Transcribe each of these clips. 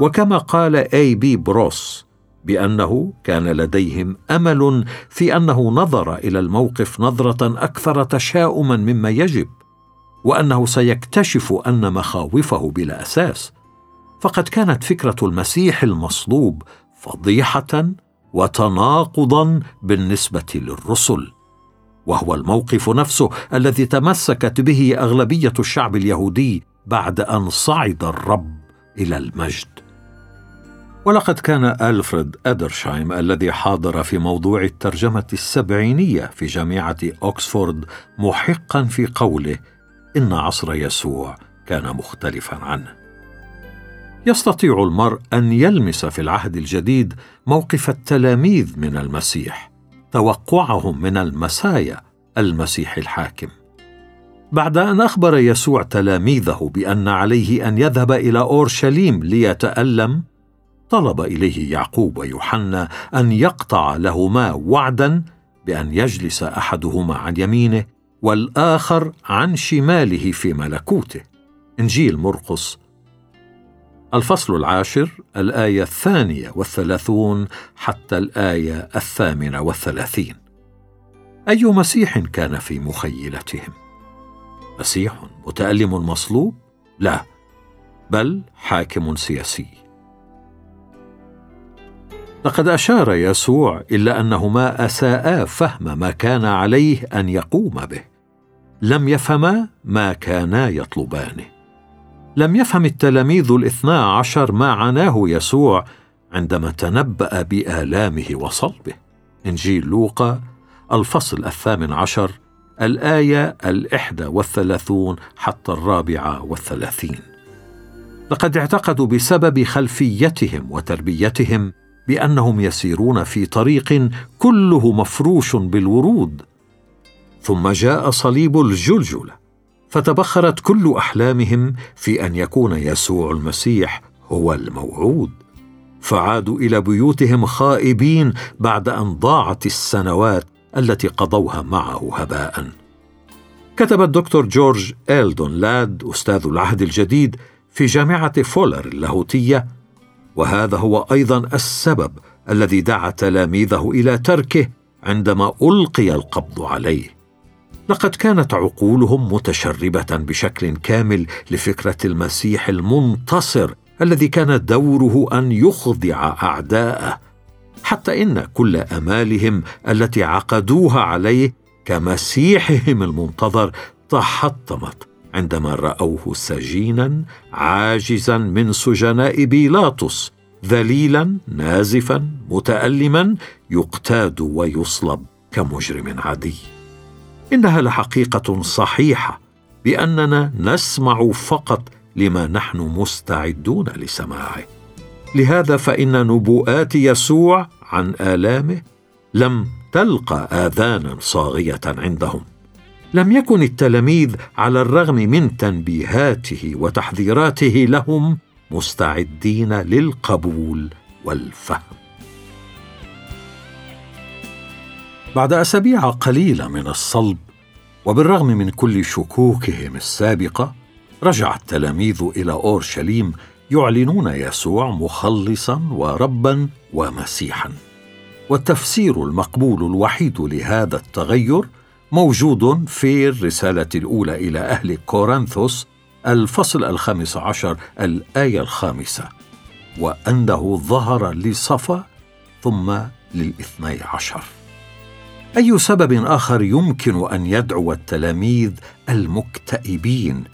وكما قال إي بي بروس بأنه كان لديهم أمل في أنه نظر إلى الموقف نظرة أكثر تشاؤما مما يجب وأنه سيكتشف أن مخاوفه بلا أساس. فقد كانت فكرة المسيح المصلوب فضيحة وتناقضا بالنسبة للرسل وهو الموقف نفسه الذي تمسكت به أغلبية الشعب اليهودي بعد أن صعد الرب إلى المجد. ولقد كان ألفريد أدرشايم الذي حاضر في موضوع الترجمة السبعينية في جامعة أوكسفورد محقا في قوله إن عصر يسوع كان مختلفا عنه. يستطيع المرء أن يلمس في العهد الجديد موقف التلاميذ من المسيح توقعهم من المسايا المسيح الحاكم. بعد أن أخبر يسوع تلاميذه بأن عليه أن يذهب إلى أورشليم ليتألم طلب إليه يعقوب ويوحنا أن يقطع لهما وعدا بأن يجلس أحدهما عن يمينه والآخر عن شماله في ملكوته إنجيل مرقس الفصل العاشر الآية الثانية والثلاثون حتى الآية الثامنة والثلاثين أي مسيح كان في مخيلتهم؟ مسيح متألم مصلوب؟ لا بل حاكم سياسي لقد أشار يسوع إلى أنهما أساءا فهم ما كان عليه أن يقوم به. لم يفهما ما كانا يطلبانه. لم يفهم التلاميذ الاثنا عشر ما عناه يسوع عندما تنبأ بآلامه وصلبه. إنجيل لوقا الفصل الثامن عشر الآية الإحدى والثلاثون حتى الرابعة والثلاثين. لقد اعتقدوا بسبب خلفيتهم وتربيتهم بأنهم يسيرون في طريق كله مفروش بالورود. ثم جاء صليب الجلجله فتبخرت كل أحلامهم في أن يكون يسوع المسيح هو الموعود. فعادوا إلى بيوتهم خائبين بعد أن ضاعت السنوات التي قضوها معه هباء. كتب الدكتور جورج إلدون لاد أستاذ العهد الجديد في جامعة فولر اللاهوتية وهذا هو أيضا السبب الذي دعا تلاميذه إلى تركه عندما ألقي القبض عليه. لقد كانت عقولهم متشربة بشكل كامل لفكرة المسيح المنتصر الذي كان دوره أن يخضع أعداءه حتى إن كل أمالهم التي عقدوها عليه كمسيحهم المنتظر تحطمت. عندما رأوه سجينا عاجزا من سجناء بيلاطس ذليلا نازفا متألما يقتاد ويصلب كمجرم عادي. إنها لحقيقة صحيحة بأننا نسمع فقط لما نحن مستعدون لسماعه. لهذا فإن نبوءات يسوع عن آلامه لم تلقى آذانا صاغية عندهم. لم يكن التلاميذ على الرغم من تنبيهاته وتحذيراته لهم مستعدين للقبول والفهم. بعد أسابيع قليلة من الصلب وبالرغم من كل شكوكهم السابقة رجع التلاميذ إلى أورشليم يعلنون يسوع مخلصا وربا ومسيحا. والتفسير المقبول الوحيد لهذا التغير موجود في الرسالة الأولى إلى أهل كورنثوس الفصل الخامس عشر الآية الخامسة وأنه ظهر لصفا ثم للاثني عشر. أي سبب آخر يمكن أن يدعو التلاميذ المكتئبين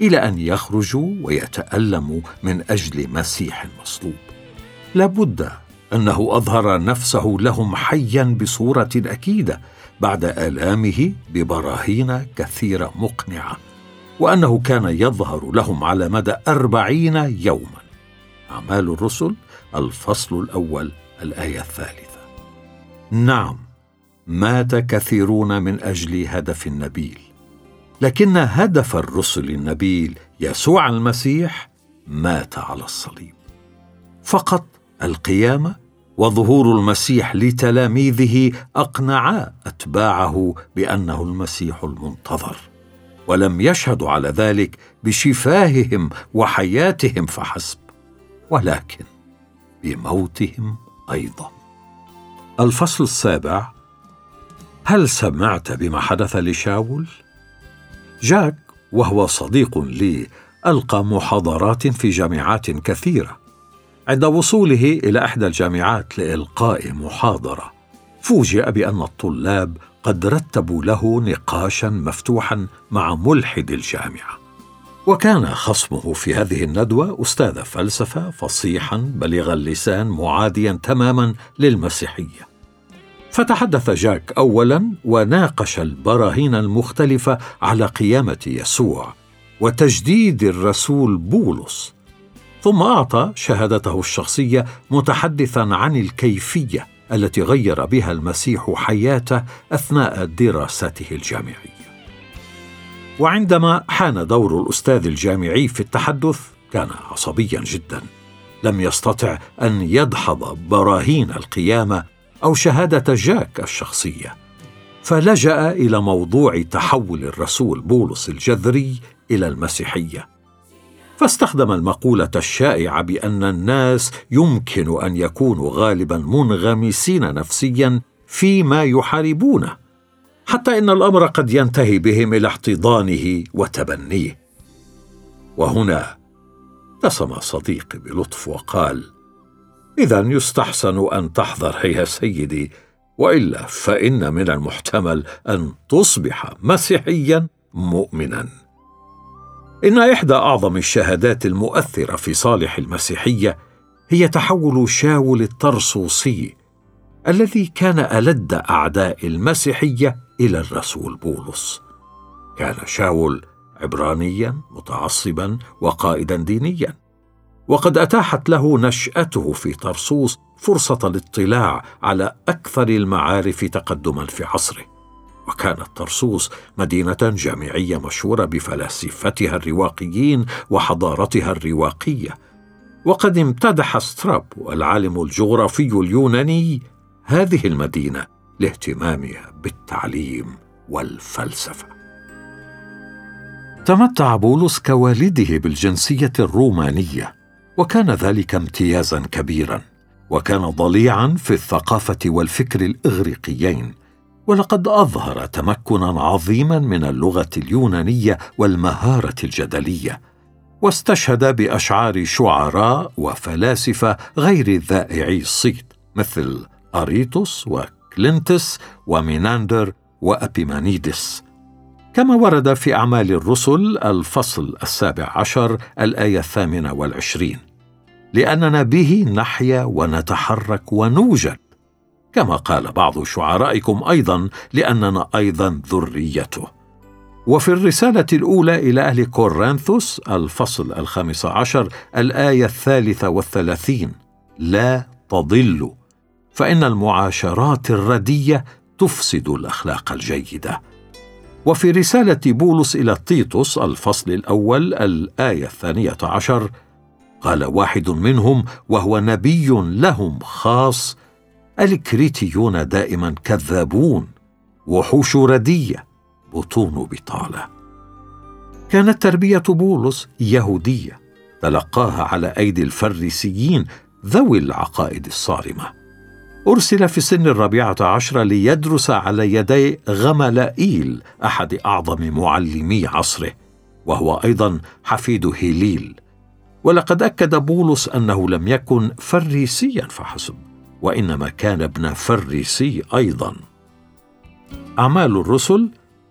إلى أن يخرجوا ويتألموا من أجل مسيح مصلوب لابد أنه أظهر نفسه لهم حيا بصورة أكيدة بعد آلامه ببراهين كثيرة مقنعة وأنه كان يظهر لهم على مدى أربعين يوما. أعمال الرسل الفصل الأول الآية الثالثة. نعم مات كثيرون من أجل هدف نبيل لكن هدف الرسل النبيل يسوع المسيح مات على الصليب. فقط القيامة وظهور المسيح لتلاميذه اقنعا أتباعه بأنه المسيح المنتظر ولم يشهدوا على ذلك بشفاههم وحياتهم فحسب ولكن بموتهم أيضا. الفصل السابع هل سمعت بما حدث لشاول؟ جاك وهو صديق لي ألقى محاضرات في جامعات كثيرة. عند وصوله إلى إحدى الجامعات لإلقاء محاضرة. فوجئ بأن الطلاب قد رتبوا له نقاشا مفتوحا مع ملحد الجامعة. وكان خصمه في هذه الندوة أستاذ فلسفة فصيحا بليغ اللسان معاديا تماما للمسيحية. فتحدث جاك اولا وناقش البراهين المختلفة على قيامة يسوع وتجديد الرسول بولس. ثم أعطى شهادته الشخصية متحدثا عن الكيفية التي غير بها المسيح حياته أثناء دراسته الجامعية. وعندما حان دور الأستاذ الجامعي في التحدث كان عصبيا جدا. لم يستطع أن يدحض براهين القيامة أو شهادة جاك الشخصية. فلجأ إلى موضوع تحول الرسول بولس الجذري إلى المسيحية. فاستخدم المقولة الشائعة بأن الناس يمكن أن يكونوا غالبا منغمسين نفسيا فيما يحاربونه حتى إن الأمر قد ينتهي بهم إلى احتضانه وتبنيه. وهنا ابتسم صديقي بلطف وقال اذا يستحسن أن تحذر يا سيدي وإلا فإن من المحتمل أن تصبح مسيحيا مؤمنا. إن إحدى أعظم الشهادات المؤثرة في صالح المسيحية هي تحول شاول الطرسوسي الذي كان ألد أعداء المسيحية إلى الرسول بولس. كان شاول عبرانيا متعصبا وقائدا دينيا. وقد أتاحت له نشأته في طرسوس فرصة الاطلاع على أكثر المعارف تقدما في عصره. وكانت طرسوس مدينة جامعية مشهورة بفلاسفتها الرواقيين وحضارتها الرواقية. وقد امتدح سترابو العالم الجغرافي اليوناني هذه المدينة لاهتمامها بالتعليم والفلسفة. تمتع بولس كوالده بالجنسية الرومانية وكان ذلك امتيازا كبيرا وكان ضليعا في الثقافة والفكر الإغريقيين ولقد أظهر تمكنا عظيما من اللغة اليونانية والمهارة الجدلية واستشهد بأشعار شعراء وفلاسفة غير ذائعي الصيت مثل أراتوس وكليانتس وميناندر وأبيمنيدس. كما ورد في أعمال الرسل الفصل السابع عشر الآية الثامنة والعشرين لأننا به نحيا ونتحرك ونوجد كما قال بعض شعرائكم أيضا لأننا أيضا ذريته. وفي الرسالة الأولى إلى أهل كورنثوس الفصل الخامس عشر الآية الثالثة والثلاثين لا تضلوا فإن المعاشرات الردية تفسد الأخلاق الجيدة. وفي رسالة بولس إلى تيتوس الفصل الأول الآية الثانية عشر قال واحد منهم وهو نبي لهم خاص الكريتيون دائما كذابون وحوش ردية بطون بطالة. كانت تربية بولس يهودية تلقاها على أيدي الفريسيين ذوي العقائد الصارمة. أرسل في سن الرابعة عشر ليدرس على يدي غملائيل أحد أعظم معلمي عصره وهو أيضا حفيد هيليل. ولقد أكد بولس أنه لم يكن فريسيا فحسب. وإنما كان ابن فريسي أيضا. أعمال الرسل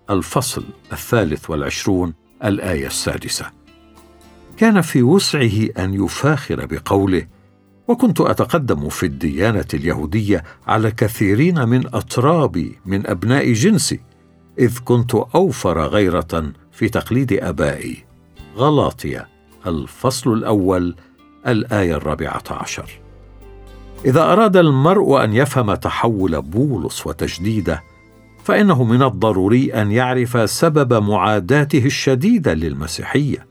الفصل الثالث والعشرون الآية السادسة. كان في وسعه أن يفاخر بقوله وكنت أتقدم في الديانة اليهودية على كثيرين من أترابي من أبناء جنسي إذ كنت أوفر غيرة في تقليد آبائي. غلاطية الفصل الأول الآية الرابعة عشر. إذا أراد المرء أن يفهم تحول بولس وتجديده فإنه من الضروري أن يعرف سبب معاداته الشديدة للمسيحية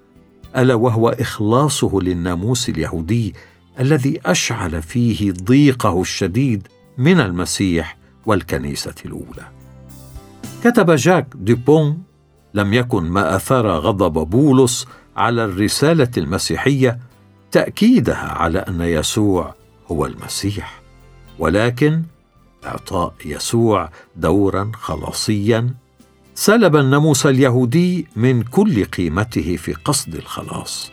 ألا وهو إخلاصه للناموس اليهودي الذي أشعل فيه ضيقه الشديد من المسيح والكنيسة الأولى. كتب جاك ديبون لم يكن ما أثار غضب بولس على الرسالة المسيحية تأكيدها على أن يسوع هو المسيح ولكن إعطاء يسوع دورا خلاصيا. سلب الناموس اليهودي من كل قيمته في قصد الخلاص.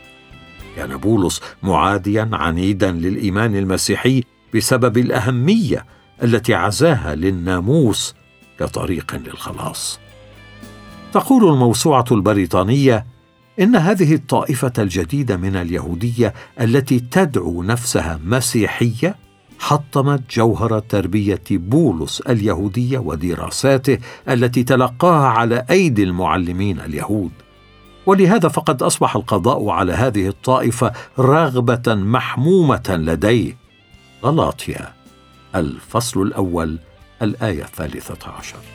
كان بولس معاديا عنيدا للإيمان المسيحي بسبب الأهمية التي عزاها للناموس كطريق للخلاص. تقول الموسوعة البريطانية إن هذه الطائفة الجديدة من اليهودية التي تدعو نفسها مسيحية حطمت جوهر تربية بولس اليهودية ودراساته التي تلقاها على أيدي المعلمين اليهود. ولهذا فقد أصبح القضاء على هذه الطائفة رغبة محمومة لديه. غلاطيا الفصل الأول الآية الثالثة عشر.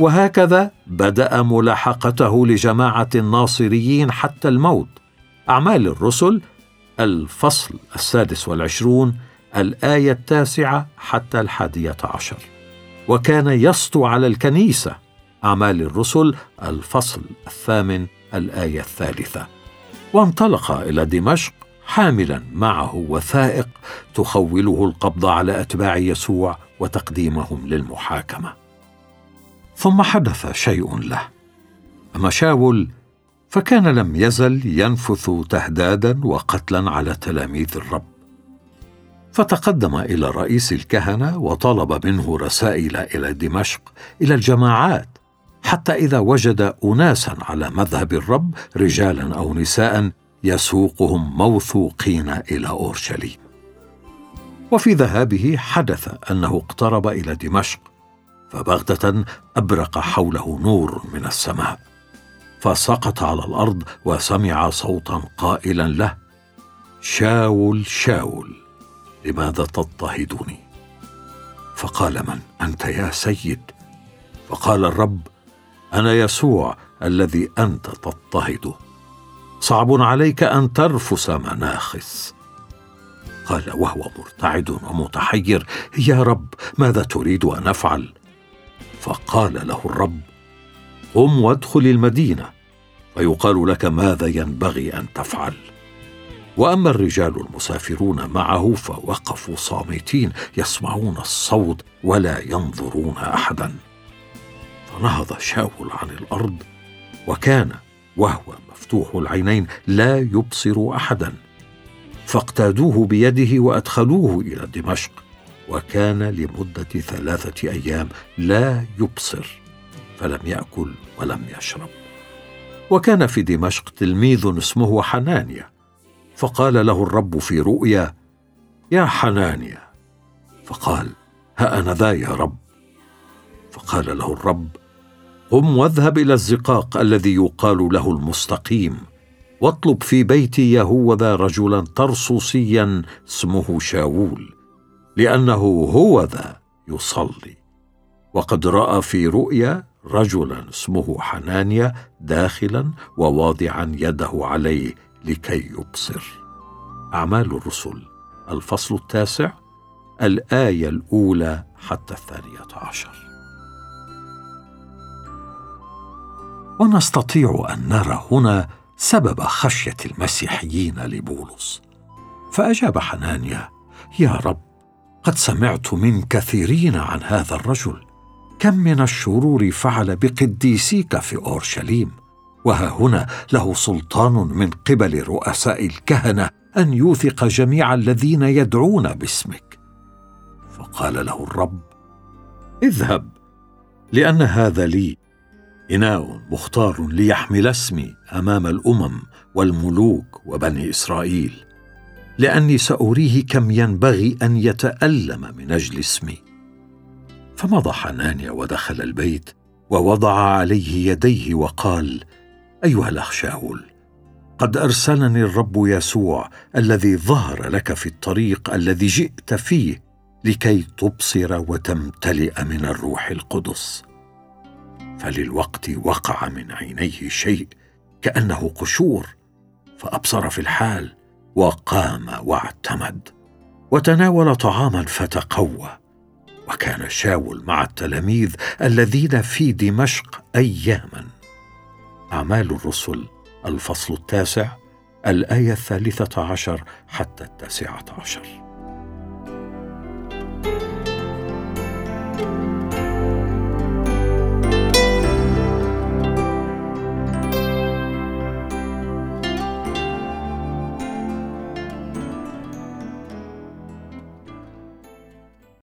وهكذا بدأ ملاحقته لجماعة الناصريين حتى الموت. أعمال الرسل الفصل السادس والعشرون الآية التاسعة حتى الحادية عشر. وكان يسطو على الكنيسة. أعمال الرسل الفصل الثامن الآية الثالثة. وانطلق إلى دمشق حاملا معه وثائق تخوله القبض على أتباع يسوع وتقديمهم للمحاكمة. ثم حدث شيء له. أما شاول فكان لم يزل ينفث تهدادا وقتلا على تلاميذ الرب. فتقدم إلى رئيس الكهنة وطلب منه رسائل إلى دمشق إلى الجماعات حتى إذا وجد اناسا على مذهب الرب رجالا أو نساء يسوقهم موثوقين إلى أورشليم. وفي ذهابه حدث أنه اقترب إلى دمشق. فبغتة أبرق حوله نور من السماء فسقط على الأرض وسمع صوتا قائلا له شاول شاول لماذا تضطهدني؟ فقال من؟ أنت يا سيد. فقال الرب أنا يسوع الذي أنت تضطهده صعب عليك أن ترفس مناخس. قال وهو مرتعد ومتحير. يا رب ماذا تريد أن أفعل؟ فقال له الرب قم وادخل المدينة. فيقال لك ماذا ينبغي أن تفعل. وأما الرجال المسافرون معه فوقفوا صامتين يسمعون الصوت ولا ينظرون احدا. فنهض شاول عن الأرض وكان وهو مفتوح العينين لا يبصر احدا. فاقتادوه بيده وأدخلوه إلى دمشق. وكان لمدة ثلاثة أيام لا يبصر فلم يأكل ولم يشرب. وكان في دمشق تلميذ اسمه حنانيا فقال له الرب في رؤيا يا حنانيا فقال ها أنا ذا يا رب. فقال له الرب قم واذهب إلى الزقاق الذي يقال له المستقيم واطلب في بيت يهوذا رجلا ترصوصيا اسمه شاول. لأنه هو ذا يصلي. وقد رأى في رؤيا رجلا اسمه حنانيا داخلا وواضعا يده عليه لكي يبصر. أعمال الرسل. الفصل التاسع. الآية الأولى حتى الثانية عشر. ونستطيع أن نرى هنا سبب خشية المسيحيين لبولس. فأجاب حنانيا يا رب قد سمعت من كثيرين عن هذا الرجل. كم من الشرور فعل بقديسيك في أورشليم. وها هنا له سلطان من قبل رؤساء الكهنة أن يوثق جميع الذين يدعون باسمك. فقال له الرب اذهب لأن هذا لي. إناء مختار ليحمل اسمي أمام الأمم والملوك وبني إسرائيل. لأني سأريه كم ينبغي أن يتألم من أجل اسمي. فمضى حنانيا ودخل البيت ووضع عليه يديه وقال أيها الأخ شاول قد أرسلني الرب يسوع الذي ظهر لك في الطريق الذي جئت فيه لكي تبصر وتمتلئ من الروح القدس. فللوقت وقع من عينيه شيء كأنه قشور فأبصر في الحال وقام واعتمد وتناول طعاما فتقوى وكان شاول مع التلاميذ الذين في دمشق اياما. أعمال الرسل الفصل التاسع الآية الثالثة عشر حتى التاسعة عشر.